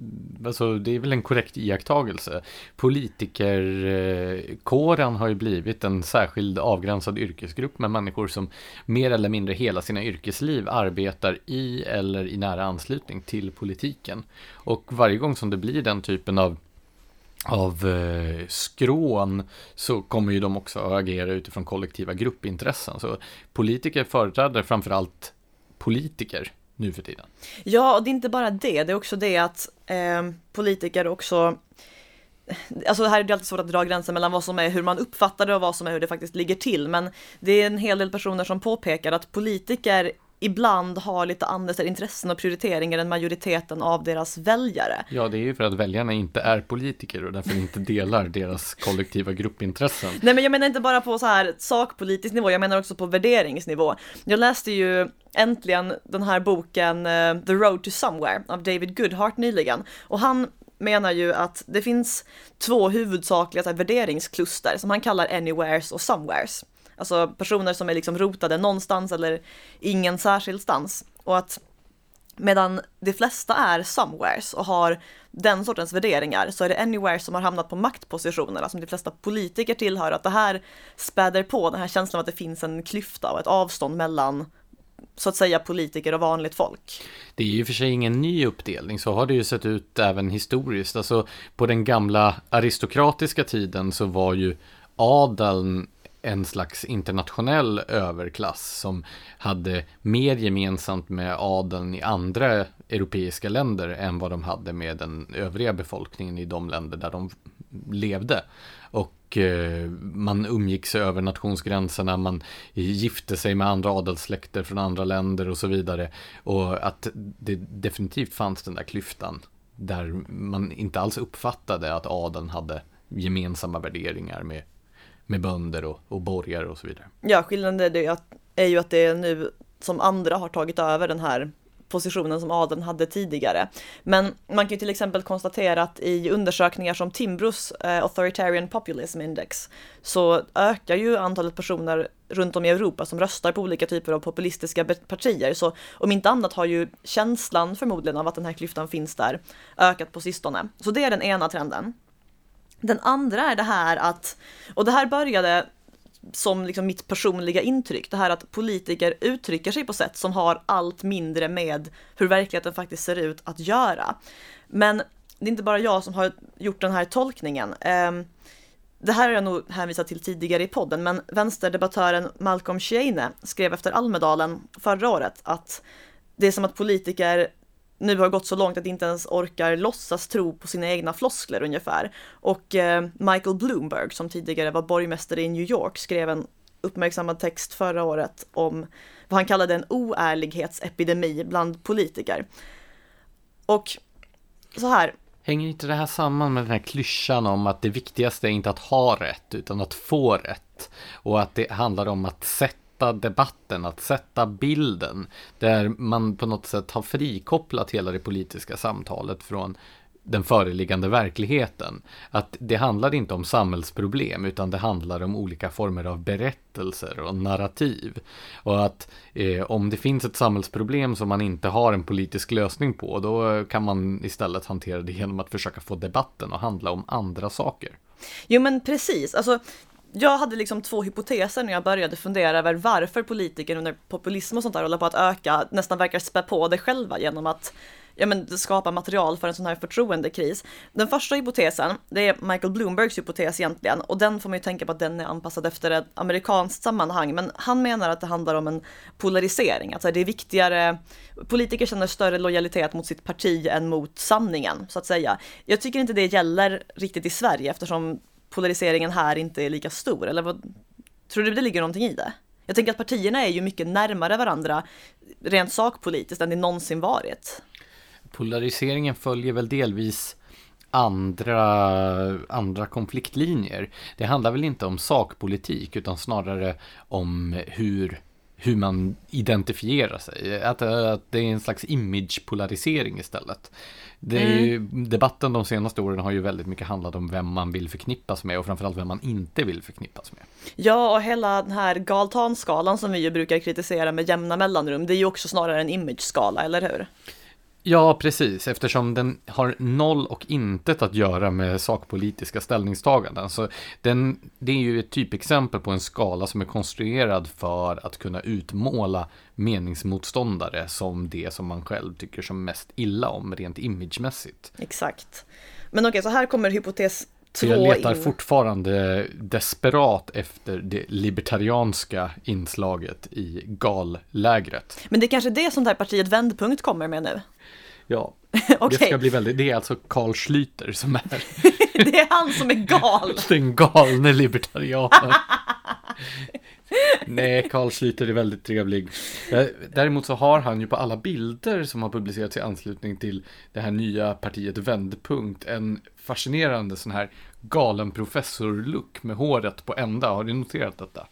alltså, det är väl en korrekt iakttagelse. Politikerkåren eh, har ju blivit en särskild avgränsad yrkesgrupp med människor som mer eller mindre hela sina yrkesliv arbetar i eller i nära anslutning till politiken. Och varje gång som det blir den typen av av eh, skrån så kommer ju de också att agera utifrån kollektiva gruppintressen. Så politiker företräder framförallt politiker nu för tiden. Ja, och det är inte bara det, det är också det att eh, politiker också Alltså här är det alltid svårt att dra gränsen mellan vad som är hur man uppfattar det och vad som är hur det faktiskt ligger till. Men det är en hel del personer som påpekar att politiker ibland har lite andra intressen och prioriteringar än majoriteten av deras väljare. Ja, det är ju för att väljarna inte är politiker och därför inte delar deras kollektiva gruppintressen. Nej, men jag menar inte bara på så här sakpolitisk nivå, jag menar också på värderingsnivå. Jag läste ju äntligen den här boken uh, The Road to Somewhere av David Goodhart nyligen och han menar ju att det finns två huvudsakliga värderingskluster som han kallar anywheres och somewheres. Alltså personer som är liksom rotade någonstans eller ingen särskild stans. Och att medan de flesta är somewheres och har den sortens värderingar så är det anywhere som har hamnat på maktpositioner, alltså som de flesta politiker tillhör, att det här späder på den här känslan av att det finns en klyfta och ett avstånd mellan så att säga politiker och vanligt folk. Det är ju för sig ingen ny uppdelning, så har det ju sett ut även historiskt. Alltså på den gamla aristokratiska tiden så var ju adeln en slags internationell överklass som hade mer gemensamt med adeln i andra europeiska länder än vad de hade med den övriga befolkningen i de länder där de levde. Och eh, man umgicks över nationsgränserna, man gifte sig med andra adelssläkter från andra länder och så vidare. Och att det definitivt fanns den där klyftan där man inte alls uppfattade att adeln hade gemensamma värderingar med med bönder och, och borgare och så vidare. Ja, skillnaden är, det att, är ju att det är nu som andra har tagit över den här positionen som adeln hade tidigare. Men man kan ju till exempel konstatera att i undersökningar som Timbros eh, Authoritarian Populism Index så ökar ju antalet personer runt om i Europa som röstar på olika typer av populistiska partier. Så om inte annat har ju känslan förmodligen av att den här klyftan finns där ökat på sistone. Så det är den ena trenden. Den andra är det här att, och det här började som liksom mitt personliga intryck, det här att politiker uttrycker sig på sätt som har allt mindre med hur verkligheten faktiskt ser ut att göra. Men det är inte bara jag som har gjort den här tolkningen. Ehm, det här har jag nog hänvisat till tidigare i podden, men vänsterdebattören Malcolm Sheine skrev efter Almedalen förra året att det är som att politiker nu har gått så långt att de inte ens orkar låtsas tro på sina egna floskler ungefär. Och eh, Michael Bloomberg, som tidigare var borgmästare i New York, skrev en uppmärksammad text förra året om vad han kallade en oärlighetsepidemi bland politiker. Och så här. Hänger inte det här samman med den här klyschan om att det viktigaste är inte att ha rätt utan att få rätt? Och att det handlar om att sätta sätta debatten, att sätta bilden. Där man på något sätt har frikopplat hela det politiska samtalet från den föreliggande verkligheten. Att det handlar inte om samhällsproblem utan det handlar om olika former av berättelser och narrativ. Och att eh, om det finns ett samhällsproblem som man inte har en politisk lösning på då kan man istället hantera det genom att försöka få debatten att handla om andra saker. Jo men precis, alltså jag hade liksom två hypoteser när jag började fundera över varför politiker under populism och sånt där håller på att öka, nästan verkar spä på det själva genom att ja, men, skapa material för en sån här förtroendekris. Den första hypotesen, det är Michael Bloombergs hypotes egentligen, och den får man ju tänka på att den är anpassad efter ett amerikanskt sammanhang, men han menar att det handlar om en polarisering, alltså det är viktigare, politiker känner större lojalitet mot sitt parti än mot sanningen, så att säga. Jag tycker inte det gäller riktigt i Sverige eftersom polariseringen här inte är lika stor? Eller vad, tror du det ligger någonting i det? Jag tänker att partierna är ju mycket närmare varandra rent sakpolitiskt än det någonsin varit. Polariseringen följer väl delvis andra, andra konfliktlinjer. Det handlar väl inte om sakpolitik utan snarare om hur hur man identifierar sig. Att, att det är en slags image-polarisering istället. Ju, Debatten de senaste åren har ju väldigt mycket handlat om vem man vill förknippas med och framförallt vem man inte vill förknippas med. Ja, och hela den här galtanskalan som vi ju brukar kritisera med jämna mellanrum, det är ju också snarare en image-skala, eller hur? Ja, precis, eftersom den har noll och intet att göra med sakpolitiska ställningstaganden. Så den, det är ju ett typexempel på en skala som är konstruerad för att kunna utmåla meningsmotståndare som det som man själv tycker som mest illa om, rent imagemässigt. Exakt. Men okej, så här kommer hypotes så jag letar in. fortfarande desperat efter det libertarianska inslaget i gallägret. Men det är kanske det som det här partiet Vändpunkt kommer med nu? Ja, okay. det ska bli väldigt, det är alltså Carl Schlüter som är Det är han som är gal! Den galne libertarianen. Nej, Carl Schlüter är väldigt trevlig. Eh, däremot så har han ju på alla bilder som har publicerats i anslutning till det här nya partiet Vändpunkt en fascinerande sån här galen professor-look med håret på ända. Har du noterat detta?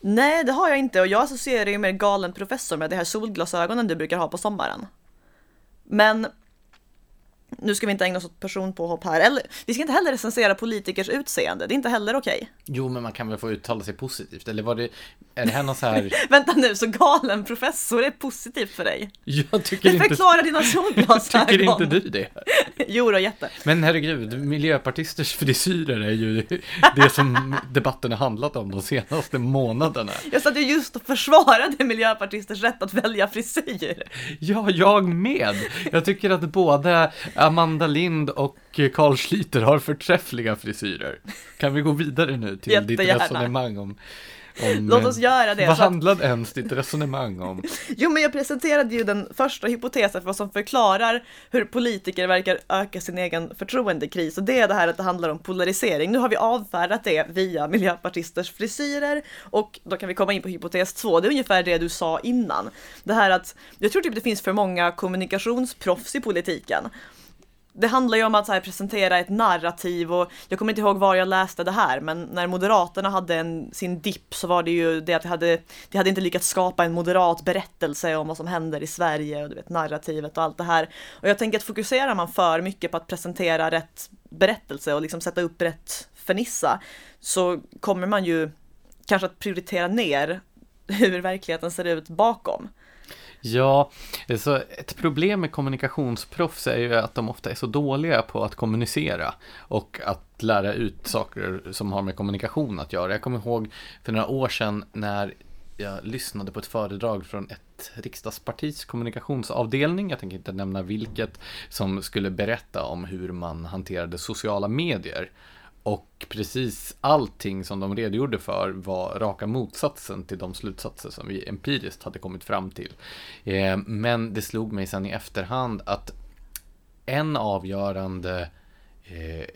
Nej, det har jag inte och jag associerar ju med galen professor med de här solglasögonen du brukar ha på sommaren. Men nu ska vi inte ägna oss åt personpåhopp här. Eller, vi ska inte heller recensera politikers utseende. Det är inte heller okej. Okay. Jo, men man kan väl få uttala sig positivt. Eller var det, är det här någon så här... Vänta nu, så galen professor är positivt för dig? Jag tycker inte... Förklara dina solglasögon. tycker inte du det? jo då, jätte. Men herregud, miljöpartisters frisyrer är ju det som debatten har handlat om de senaste månaderna. Jag satt ju just och försvarade miljöpartisters rätt att välja frisyr. Ja, jag med. Jag tycker att båda Amanda Lind och Carl Schlüter har förträffliga frisyrer. Kan vi gå vidare nu till ditt resonemang om om, Låt oss göra det. Vad handlade ens ditt resonemang om? Jo, men jag presenterade ju den första hypotesen för vad som förklarar hur politiker verkar öka sin egen förtroendekris och det är det här att det handlar om polarisering. Nu har vi avfärdat det via miljöpartisters frisyrer och då kan vi komma in på hypotes två. Det är ungefär det du sa innan. Det här att jag tror typ det finns för många kommunikationsproffs i politiken det handlar ju om att här, presentera ett narrativ och jag kommer inte ihåg var jag läste det här men när Moderaterna hade en, sin dipp så var det ju det att de hade, de hade inte lyckats skapa en moderat berättelse om vad som händer i Sverige och du vet narrativet och allt det här. Och jag tänker att fokuserar man för mycket på att presentera rätt berättelse och liksom sätta upp rätt fernissa så kommer man ju kanske att prioritera ner hur verkligheten ser ut bakom. Ja, så ett problem med kommunikationsproffs är ju att de ofta är så dåliga på att kommunicera och att lära ut saker som har med kommunikation att göra. Jag kommer ihåg för några år sedan när jag lyssnade på ett föredrag från ett riksdagspartis kommunikationsavdelning, jag tänker inte nämna vilket, som skulle berätta om hur man hanterade sociala medier. Och precis allting som de redogjorde för var raka motsatsen till de slutsatser som vi empiriskt hade kommit fram till. Eh, men det slog mig sen i efterhand att en avgörande eh,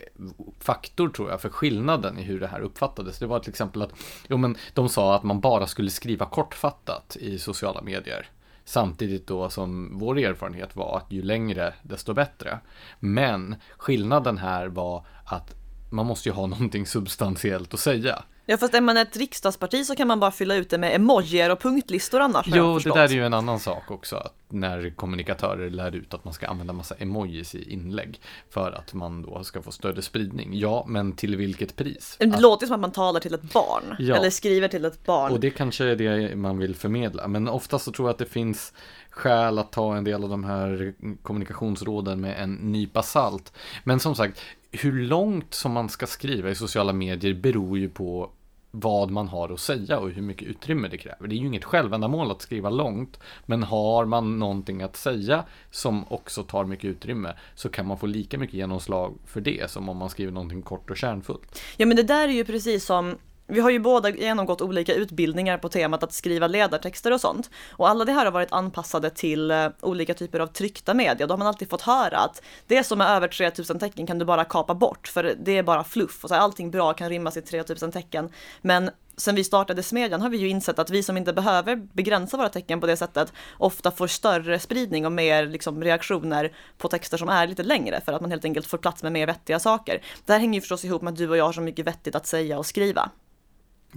faktor tror jag för skillnaden i hur det här uppfattades. Det var till exempel att jo, men de sa att man bara skulle skriva kortfattat i sociala medier. Samtidigt då som vår erfarenhet var att ju längre desto bättre. Men skillnaden här var att man måste ju ha någonting substantiellt att säga. Ja fast är man ett riksdagsparti så kan man bara fylla ut det med emojier och punktlistor annars Jo, det där är ju en annan sak också. Att när kommunikatörer lär ut att man ska använda massa emojis i inlägg. För att man då ska få större spridning. Ja, men till vilket pris? Det låter som att man talar till ett barn. Ja. Eller skriver till ett barn. Och det kanske är det man vill förmedla. Men oftast så tror jag att det finns skäl att ta en del av de här kommunikationsråden med en nypa salt. Men som sagt, hur långt som man ska skriva i sociala medier beror ju på vad man har att säga och hur mycket utrymme det kräver. Det är ju inget självändamål att skriva långt, men har man någonting att säga som också tar mycket utrymme så kan man få lika mycket genomslag för det som om man skriver någonting kort och kärnfullt. Ja, men det där är ju precis som vi har ju båda genomgått olika utbildningar på temat att skriva ledartexter och sånt. Och alla det här har varit anpassade till eh, olika typer av tryckta media. Då har man alltid fått höra att det som är över 3000 tecken kan du bara kapa bort, för det är bara fluff. Och så här, allting bra kan rymmas i 3000 tecken. Men sen vi startade Smedjan har vi ju insett att vi som inte behöver begränsa våra tecken på det sättet ofta får större spridning och mer liksom, reaktioner på texter som är lite längre för att man helt enkelt får plats med mer vettiga saker. Det här hänger ju förstås ihop med att du och jag har så mycket vettigt att säga och skriva.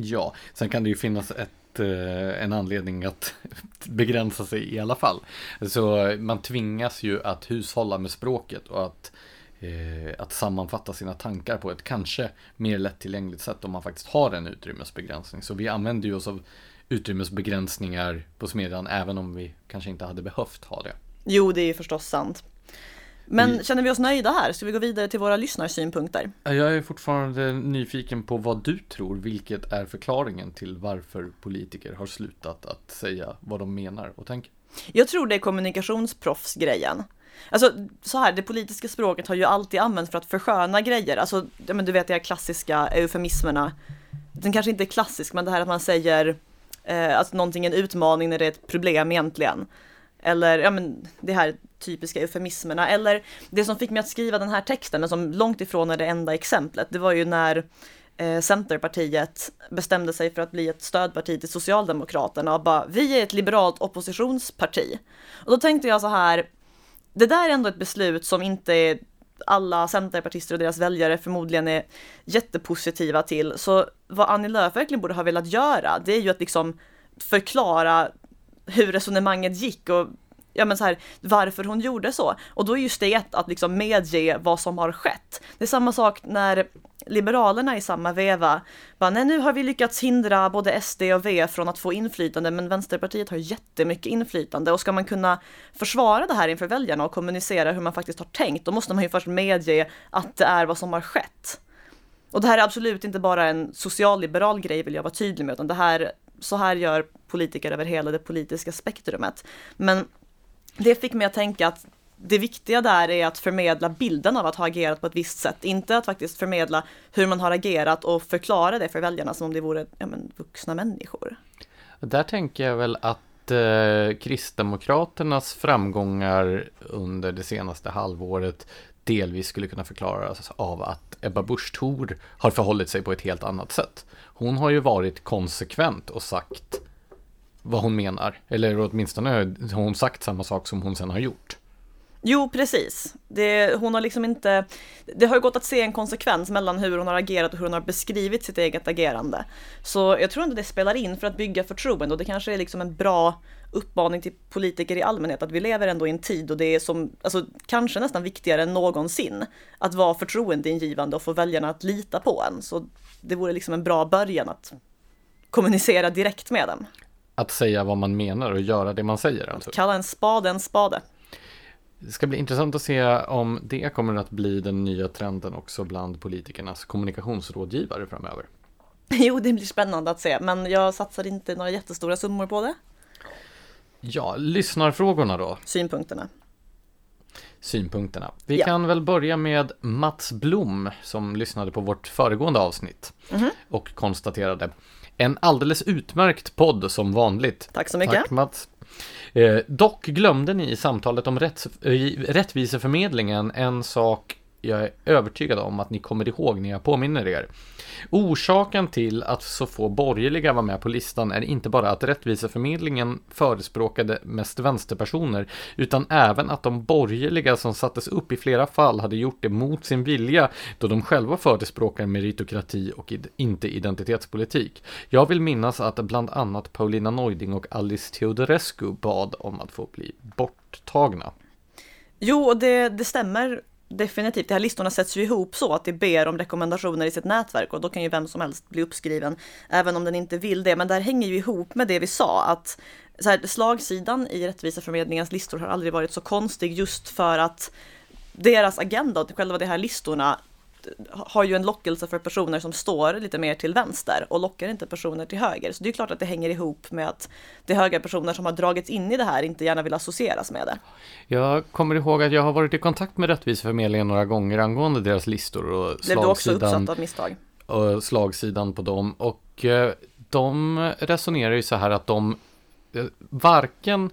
Ja, sen kan det ju finnas ett eh, en anledning att begränsa sig i alla fall. Så man tvingas ju att hushålla med språket och att, eh, att sammanfatta sina tankar på ett kanske mer lättillgängligt sätt om man faktiskt har en utrymmesbegränsning. Så vi använder ju oss av utrymmesbegränsningar på Smedjan även om vi kanske inte hade behövt ha det. Jo, det är förstås sant. Men känner vi oss nöjda här? Ska vi gå vidare till våra lyssnarsynpunkter? Jag är fortfarande nyfiken på vad du tror, vilket är förklaringen till varför politiker har slutat att säga vad de menar och tänker. Jag tror det är kommunikationsproffsgrejen. Alltså så här, det politiska språket har ju alltid använts för att försköna grejer. Alltså, ja, men du vet de här klassiska eufemismerna. Den kanske inte är klassisk, men det här att man säger eh, att någonting är en utmaning när det är ett problem egentligen. Eller ja, men det här typiska eufemismerna. Eller det som fick mig att skriva den här texten, men som långt ifrån är det enda exemplet, det var ju när eh, Centerpartiet bestämde sig för att bli ett stödparti till Socialdemokraterna och bara, vi är ett liberalt oppositionsparti. Och då tänkte jag så här, det där är ändå ett beslut som inte alla centerpartister och deras väljare förmodligen är jättepositiva till. Så vad Annie Lööf verkligen borde ha velat göra, det är ju att liksom förklara hur resonemanget gick och ja men så här, varför hon gjorde så. Och då är ju steg ett att liksom medge vad som har skett. Det är samma sak när Liberalerna i samma veva bara, nej nu har vi lyckats hindra både SD och V från att få inflytande, men Vänsterpartiet har jättemycket inflytande och ska man kunna försvara det här inför väljarna och kommunicera hur man faktiskt har tänkt, då måste man ju först medge att det är vad som har skett. Och det här är absolut inte bara en socialliberal grej vill jag vara tydlig med, utan det här, så här gör politiker över hela det politiska spektrumet. Men det fick mig att tänka att det viktiga där är att förmedla bilden av att ha agerat på ett visst sätt, inte att faktiskt förmedla hur man har agerat och förklara det för väljarna som om det vore ja, men, vuxna människor. Där tänker jag väl att eh, Kristdemokraternas framgångar under det senaste halvåret delvis skulle kunna förklaras av att Ebba Busch Thor har förhållit sig på ett helt annat sätt. Hon har ju varit konsekvent och sagt vad hon menar. Eller åtminstone har hon sagt samma sak som hon sen har gjort. Jo, precis. Det, hon har liksom inte, det har ju gått att se en konsekvens mellan hur hon har agerat och hur hon har beskrivit sitt eget agerande. Så jag tror ändå det spelar in för att bygga förtroende och det kanske är liksom en bra uppmaning till politiker i allmänhet att vi lever ändå i en tid och det är som, alltså kanske nästan viktigare än någonsin att vara förtroendeingivande och få väljarna att lita på en. Så det vore liksom en bra början att kommunicera direkt med dem. Att säga vad man menar och göra det man säger alltså. Kalla en spade en spade. Det ska bli intressant att se om det kommer att bli den nya trenden också bland politikernas kommunikationsrådgivare framöver. Jo, det blir spännande att se, men jag satsar inte några jättestora summor på det. Ja, lyssnarfrågorna då? Synpunkterna. Synpunkterna. Vi ja. kan väl börja med Mats Blom som lyssnade på vårt föregående avsnitt mm -hmm. och konstaterade en alldeles utmärkt podd som vanligt. Tack så mycket. Tack Mats. Eh, dock glömde ni i samtalet om rätts, eh, rättviseförmedlingen en sak jag är övertygad om att ni kommer ihåg när jag påminner er. Orsaken till att så få borgerliga var med på listan är inte bara att Rättviseförmedlingen förespråkade mest vänsterpersoner, utan även att de borgerliga som sattes upp i flera fall hade gjort det mot sin vilja, då de själva förespråkar meritokrati och inte identitetspolitik. Jag vill minnas att bland annat Paulina Neuding och Alice Teodorescu bad om att få bli borttagna. Jo, det, det stämmer Definitivt, de här listorna sätts ju ihop så att det ber om rekommendationer i sitt nätverk och då kan ju vem som helst bli uppskriven, även om den inte vill det. Men det här hänger ju ihop med det vi sa, att så här, slagsidan i Rättviseförmedlingens listor har aldrig varit så konstig just för att deras agenda och själva de här listorna har ju en lockelse för personer som står lite mer till vänster och lockar inte personer till höger. Så det är klart att det hänger ihop med att det är höga personer som har dragits in i det här inte gärna vill associeras med det. Jag kommer ihåg att jag har varit i kontakt med Rättviseförmedlingen några gånger angående deras listor och slagsidan. Blev du också uppsatt av misstag? Och slagsidan på dem och eh, de resonerar ju så här att de eh, varken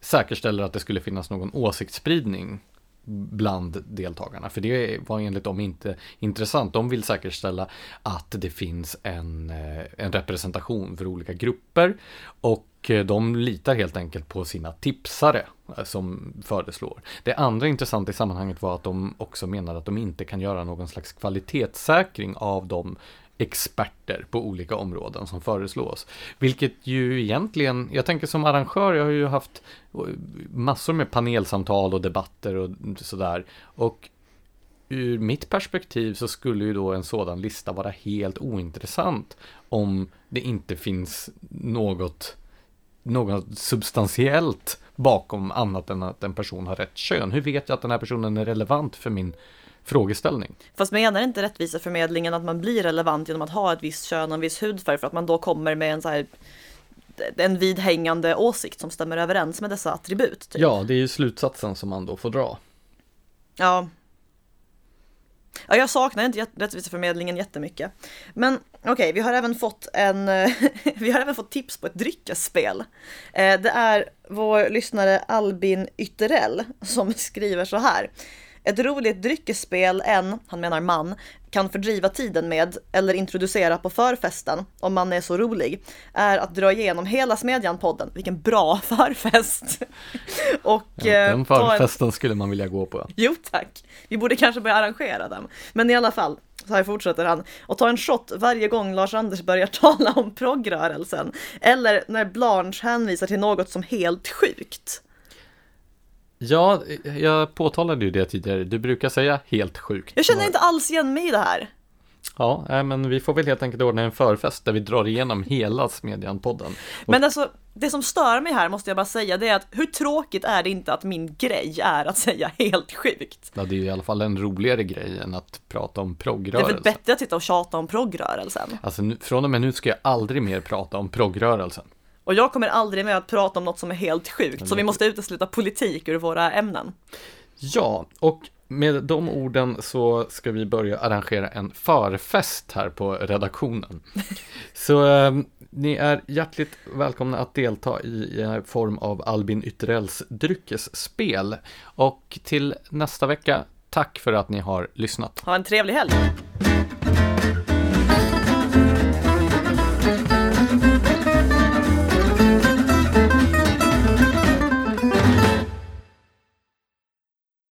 säkerställer att det skulle finnas någon åsiktsspridning bland deltagarna. För det var enligt dem inte intressant. De vill säkerställa att det finns en, eh, en representation för olika grupper och eh, de litar helt enkelt på sina tipsare eh, som föreslår. Det andra intressanta i sammanhanget var att de också menade att de inte kan göra någon slags kvalitetssäkring av de experter på olika områden som föreslås. Vilket ju egentligen, jag tänker som arrangör, jag har ju haft massor med panelsamtal och debatter och sådär. Och ur mitt perspektiv så skulle ju då en sådan lista vara helt ointressant om det inte finns något, något substantiellt bakom annat än att en person har rätt kön. Hur vet jag att den här personen är relevant för min frågeställning. Fast menar inte rättviseförmedlingen att man blir relevant genom att ha ett visst kön och en viss hudfärg för att man då kommer med en så här en vidhängande åsikt som stämmer överens med dessa attribut? Typ. Ja, det är ju slutsatsen som man då får dra. Ja. Ja, jag saknar inte rättviseförmedlingen jättemycket. Men okej, okay, vi har även fått en, vi har även fått tips på ett dryckesspel. Eh, det är vår lyssnare Albin Ytterell som skriver så här. Ett roligt dryckesspel en, han menar man, kan fördriva tiden med eller introducera på förfesten, om man är så rolig, är att dra igenom hela Smedjan-podden. Vilken bra förfest! och, ja, den eh, förfesten en... skulle man vilja gå på. Jo tack! Vi borde kanske börja arrangera den. Men i alla fall, så här fortsätter han, och ta en shot varje gång Lars-Anders börjar tala om progrörelsen. Eller när Blanche hänvisar till något som helt sjukt. Ja, jag påtalade ju det tidigare. Du brukar säga helt sjukt. Jag känner inte alls igen mig i det här. Ja, men vi får väl helt enkelt ordna en förfest där vi drar igenom hela Smedjan-podden. Och... Men alltså, det som stör mig här måste jag bara säga, det är att hur tråkigt är det inte att min grej är att säga helt sjukt? Ja, det är ju i alla fall en roligare grej än att prata om progrörelsen. Det är väl bättre att sitta och tjata om progrörelsen? Alltså, nu, från och med nu ska jag aldrig mer prata om progrörelsen. Och jag kommer aldrig med att prata om något som är helt sjukt, så vi måste utesluta politik ur våra ämnen. Ja, och med de orden så ska vi börja arrangera en förfest här på redaktionen. Så eh, ni är hjärtligt välkomna att delta i, i form av Albin Ytterells dryckesspel. Och till nästa vecka, tack för att ni har lyssnat. Ha en trevlig helg!